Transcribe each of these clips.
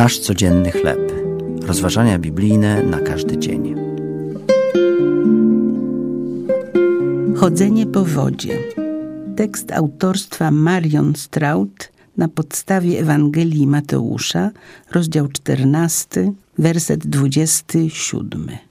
Nasz codzienny chleb. Rozważania biblijne na każdy dzień. Chodzenie po wodzie. Tekst autorstwa Marion Straut na podstawie Ewangelii Mateusza, rozdział 14, werset 27.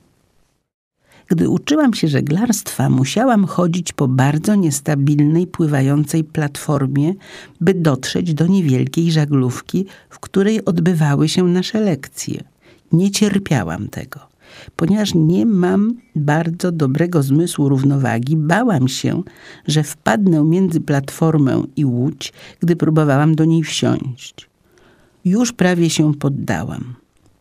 Gdy uczyłam się żeglarstwa, musiałam chodzić po bardzo niestabilnej, pływającej platformie, by dotrzeć do niewielkiej żaglówki, w której odbywały się nasze lekcje. Nie cierpiałam tego. Ponieważ nie mam bardzo dobrego zmysłu równowagi, bałam się, że wpadnę między platformę i łódź, gdy próbowałam do niej wsiąść. Już prawie się poddałam.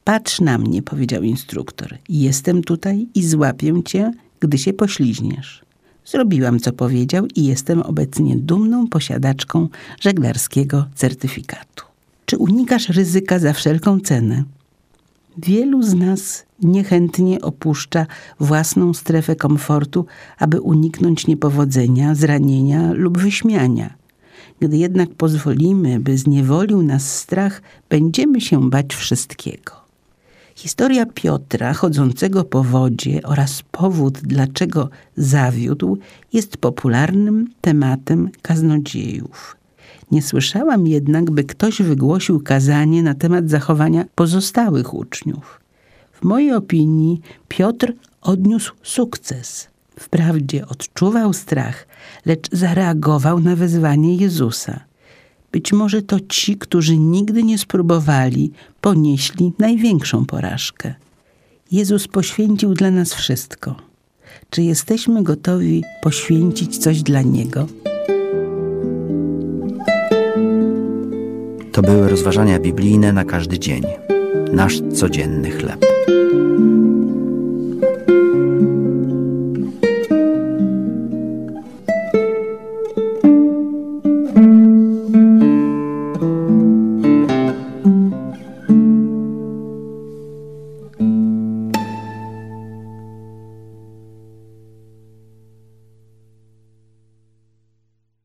Patrz na mnie, powiedział instruktor. Jestem tutaj i złapię cię, gdy się pośliźniesz. Zrobiłam, co powiedział i jestem obecnie dumną posiadaczką żeglarskiego certyfikatu. Czy unikasz ryzyka za wszelką cenę? Wielu z nas niechętnie opuszcza własną strefę komfortu, aby uniknąć niepowodzenia, zranienia lub wyśmiania. Gdy jednak pozwolimy, by zniewolił nas strach, będziemy się bać wszystkiego. Historia Piotra chodzącego po wodzie oraz powód, dlaczego zawiódł, jest popularnym tematem kaznodziejów. Nie słyszałam jednak, by ktoś wygłosił kazanie na temat zachowania pozostałych uczniów. W mojej opinii Piotr odniósł sukces. Wprawdzie odczuwał strach, lecz zareagował na wezwanie Jezusa. Być może to ci, którzy nigdy nie spróbowali, ponieśli największą porażkę. Jezus poświęcił dla nas wszystko. Czy jesteśmy gotowi poświęcić coś dla Niego? To były rozważania biblijne na każdy dzień. Nasz codzienny chleb.